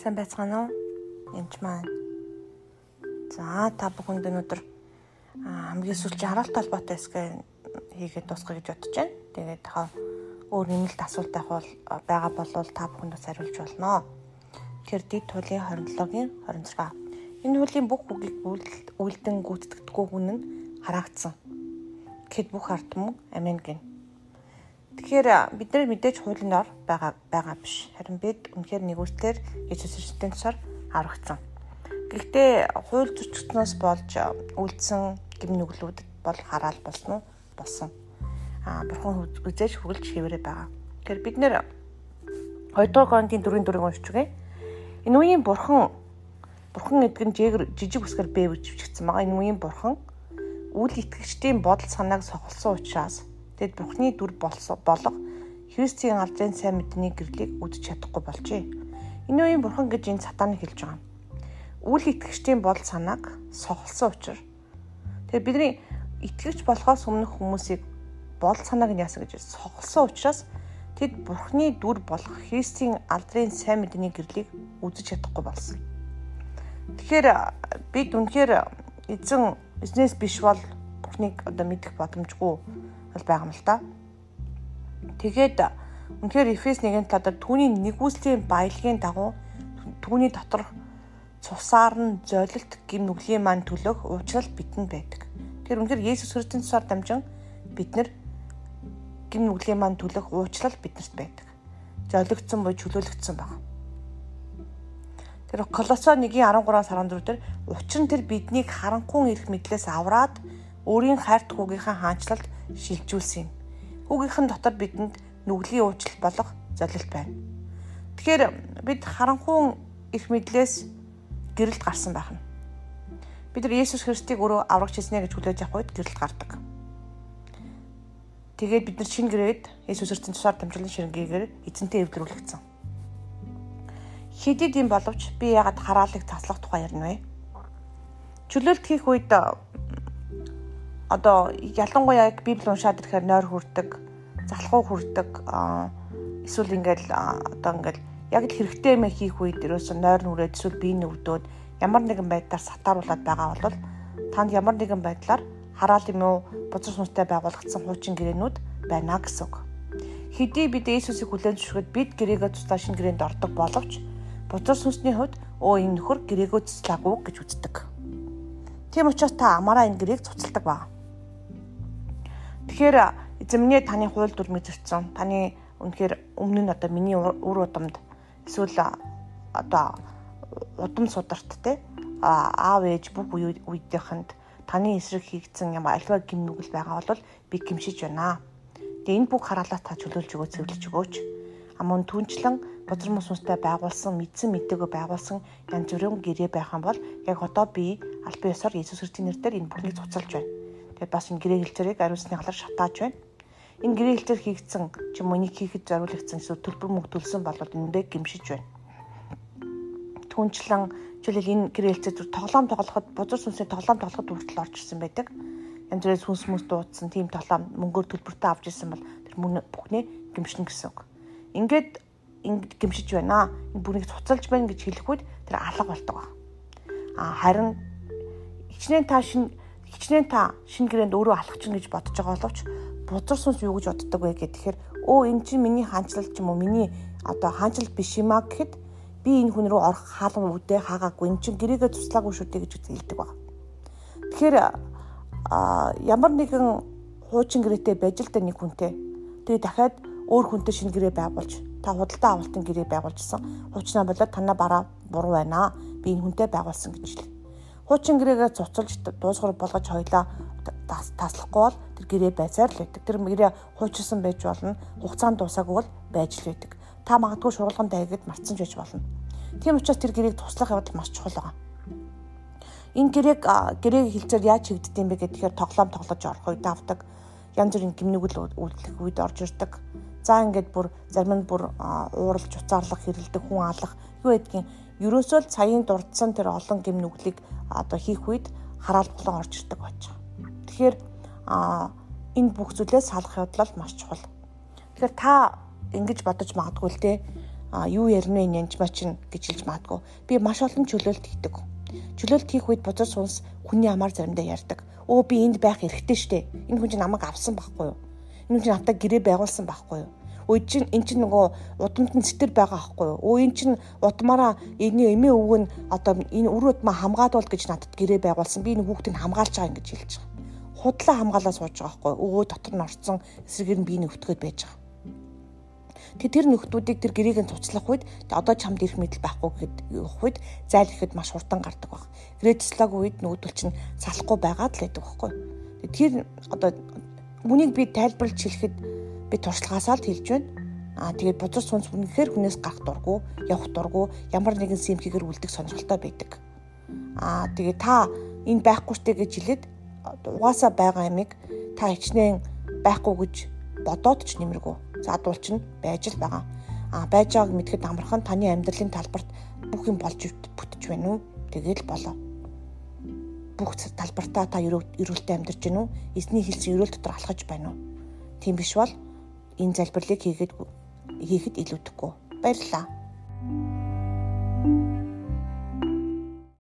Сайн байцгаана уу? Эмч маань. За та бүхэнд өнөөдөр хамгийн сүүлчийн хараалт холбоотой хэсгээ хийгээд дуусгая гэж бодож байна. Тэгээд хаа өөр нэмэлт асуулт авах байгаа бол та бүхэнд хариулж болно. Тэгэхээр дэд тулын 27-гийн 26. Энэ хуулийн бүх үгийг үйлдэн гүйцэтгэдэггүй хүн нь хараагдсан. Гэхэд бүх ард түмэн амин гин. Тэгэхээр бид нар мэдээж хуулийн ор байгаа байгаа биш. Харин бид үнэхээр нэгүслэр Иесус Христосийн тусаар аврагдсан. Гэхдээ хууль зөрчигдснөөс болж үлдсэн гэм нүглүүд бол хараал болсон уу? Болсон. Аа бурхан үзээж хүргэлж хэвээрээ байгаа. Тэгэхээр бид нэр 2 дугаар Коринтын 4-ийн 4-ийг уншиж үгэй. Энэ үеийн бурхан бурхан эдг нь жижиг үсгээр бэвж бичигдсэн байгаа. Энэ үеийн бурхан үл итгэгчдийн бодол санааг сохолсон учраас Тэгэд Бурхны дүр болох Христийн алдрын сайн мэдний гэрлийг үдч чадахгүй болжээ. Энэ үеийн Бурхан гэж энэ сатана хэлж байгаа. Үл итгэгчдийн бодол санааг сохолсон учраас тэгээ бидний итгэгч болохоос өмнөх хүмүүсийг бодол санааг нь яасан гэж сохолсон учраас тэд Бурхны дүр болох Христийн алдрын сайн мэдний гэрлийг үдч чадахгүй болсон. Тэгэхээр бид үнэхээр эзэн эзнээс биш бол Бурхныг одоо мэдэх боломжгүй бол байгаа юм л да. Тэгээд үнэхээр Эфес 1-ийн талаар түүний нэгүслийн баялагын дагуу түүний дотор цусаар нь золилт гим нүглийн маань төлөх уучлал бидэнд байдаг. Тэр үнэхээр Есүс Христосийн цусаар дамжин бид нар гим нүглийн маань төлөх уучлал биднэрт байдаг. Золигдсон буй чөлөөлөгдсөн байна. Тэр Колосо 1:13-аас 14 дээр учир нь тэр биднийг харанхуй эрх мэдлээс авраад өөрийн хайрт хүүгийнхаа хаанчлалд шилжүүлсэн юм. Хүүгийнхэн дотор бидэнд нүглийн уучлал болох золилт байна. Тэгэхээр бид харанхуун их мэдлээс гэрэлд гарсан байх нь. Бид нар Есүс Христийг өөрөө аврагч хийснэ гэж хүлээж авах үед гэрэлд гардаг. Тэгээд бид нар шинэ гэрээд Есүс Христийн тусаар дамжуулан шингээгээр эзэнтэй эвлэрүүлэгдсэн. Хэдий юм боловч би ягаад хараалыг таслах тухай ярина вэ? Чөлөөлт хийх үед одоо ялангуяа яг библи уншаад ирэхээр нойр хүрдэг, залхуу хүрдэг, эсвэл ингээл одоо ингээл яг л хэрэгтэй юм хийх үед ерөөсөө нойр нүрээд эсвэл бие нүвдөөд ямар нэгэн байдлаар сатааруулаад байгаа бол танд ямар нэгэн байдлаар хараал юм уу бузар сүнстэй байгуулагдсан хуучин гэрээнүүд байна гэсэн үг. Хэдий бид Иесусыг хүлээн зөвшөөрөхөд бид гэрээгээ туслаа шинэ гэрээнд ордог боловч бузар сүнсний хувьд өө энэ нөхөр гэрээгөө туслаагүй гэж үздэг. Тийм учраас та амаараа энэ гэрээг цуцалдаг байна. Тэгэхээр эзэмнээ таны хууль дүрмийг зөрчсөн. Таны үнэхээр өмнө нь одоо миний үр удамд эсвэл одоо удам сударт те аав ээж бүх үеийнхэнд таны эсрэг хийгдсэн юм альва гин нүгэл байгаа бол би гимшиж байна. Тэгээ энэ бүх хараалаа та чөлөөлж өгөө цэвэрлэж өгөөч. Амун түнчлэн бузар мөсөстэй байгуулсан мэдсэн мэдтэйгөө байгуулсан янз бүрийн гэрээ байх юм бол яг одоо би албан ёсоор Иесус Христосийн нэрээр энэ бүхнийг цуцалж байна. Тэгээд бас энэ гэрээ хэлцээрийг ариусны халаар шатааж байна. Энэ гэрээ хэлцээр хийгдсэн ч юм уу нэг хийхэд зориулагдсан эсвэл төлбөр мөнгө төлсөн бол эндээ гимшиж байна. Түнчлэн жишээл энэ гэрээ хэлцээр тоглоом тоглоход бузар сүнсний тоглоом тоглоход хүртэл орж ирсэн байдаг. Янз бүрийн сүнс мүс дуудсан тийм тоглоом мөнгөөр төлбөртэй авч ирсэн бол тэр мөн бүхнээ гимшнэ гэсэн үг. Ингээд ингэж гимшиж байна. Энэ бүнийг цуцалж байна гэж хэлэх үед тэр алга болдог. А харин хичнээн та шин хичнээн та шинэ гэрээнд өөрөө алах чинь гэж бодож байгаа боловч бузар сүнс юу гэж боддог вэ гэхээр өө эн чинь миний хаанчлал ч юм уу миний одоо хаанчлал биш юм а гэхэд би энэ хүн рүү орох хаалга үдэ хаагаагүй эн чинь гэрээгээ туслаагүй шүү дээ гэж хэлдэг баг. Тэгэхээр ямар нэгэн хуучин гэрээтэй байж л да нэг хүнтэй. Тэгээ дахиад өөр хүнтэй шинэ гэрээ байгуулж та худалдаа авалтын гэрээ байгуулжсэн. Хуучнаа болоод танаа бараа буруу байна. Би энэ хүнтэй байгуулсан гэж хэлээ. Хуучин гэрээгээ цуцалж дуусгар болгож хойлоо таслахгүй бол тэр гэрээ байцаар л байдаг. Тэр гэрээ хуучилсан байж болно. Хугацаанд дуусаагүй бол байж л байдаг. Та магадгүй шургалган дайгад марцсан ч байж болно. Тийм учраас тэр гэрээг туслах явдал маш чухал байгаа. Энэ гэрээг гэрээг хилцээр яаж хийгддэм бэ гэхээр тоглоом тоглож орох үед авдаг. Янз бүрийн гимнүгэл үйлдэх үед орж ирдэг. За ингээд бүр зарим нь бүр ууралж уцаарлах, хэрэлдэх, хүн алах юу гэдгийг ерөөсөө л цагийн дурдсан тэр олон гим нүглийг одоо хийх үед хараал болон орж ирдэг байж байгаа. Тэгэхээр энэ бүх зүйлээс салах явдал маш чухал. Тэгэхээр та ингэж бодож магадгүй л те а юу ярина вэ янж мачин гэж хэлж маадгүй. Би маш олон чөлөөлт хийдэг. Чөлөөлт хийх үед бузар сунс хүний амаар заримдаа ярьдаг. Өө би энд байх эрхтэй штэ. Энэ хүн чинь намайг авсан байхгүй юу? Энэ хүн чинь автаа гэрээ байгуулсан байхгүй юу? Өө чинь эн чинь нөгөө удамд нь цэтэр байгаа байхгүй юу? Өө эн чинь удмаараа энэ эмээ өвгөө нь одоо энэ үр удмаа хамгаадуул гэж надад гэрээ байгуулсан. Би энэ хүүхдийг хамгаалж байгаа ингэж хэлж байгаа. Худлаа хамгаалаа сууж байгаа байхгүй юу? Өө дотор нь орцсон эсрэгээр нь би өвтгöd байж байгаа. Тэгээ тэр нөхдүүдийг тэр гэрээг нь цуцлах үед одоо чамд ирэх мэдэл байхгүй гэхэд явах үед зайл ихэд маш хурдан гардаг баг. Грэдслаг үед нүүдэл чинь салахгүй байгаад л байдаг байхгүй. Тэр одоо Үнийг би тайлбарлаж хэлэхэд би туршлагаасаа л хэлж байна. Аа тэгээд бузар сүнс үнэхээр хүнээс гарах дурггүй, явах дурггүй, ямар нэгэн симхигээр үлдэх сонирхолтой байдаг. Аа тэгээд та энэ байхгүй штэ гэж хэлээд угаасаа байгаа ямиг та хичнээн байхгүй гэж бодоод ч нэмэргүй. Задуул чинь байж л байгаа. Аа байж байгааг мэдхэд амархан таны амьдралын талбарт бүх юм болж бүтэж байна уу? Тэгээд л болоо бүх талбартаа та эрүүлтэй амьдарч гинүү? Эзний хэлсэн эрүүл дотор алхаж байна уу? Тийм биш бол энэ залбирлыг хийгээд хийхэд илүүдэхгүй. Баярлалаа.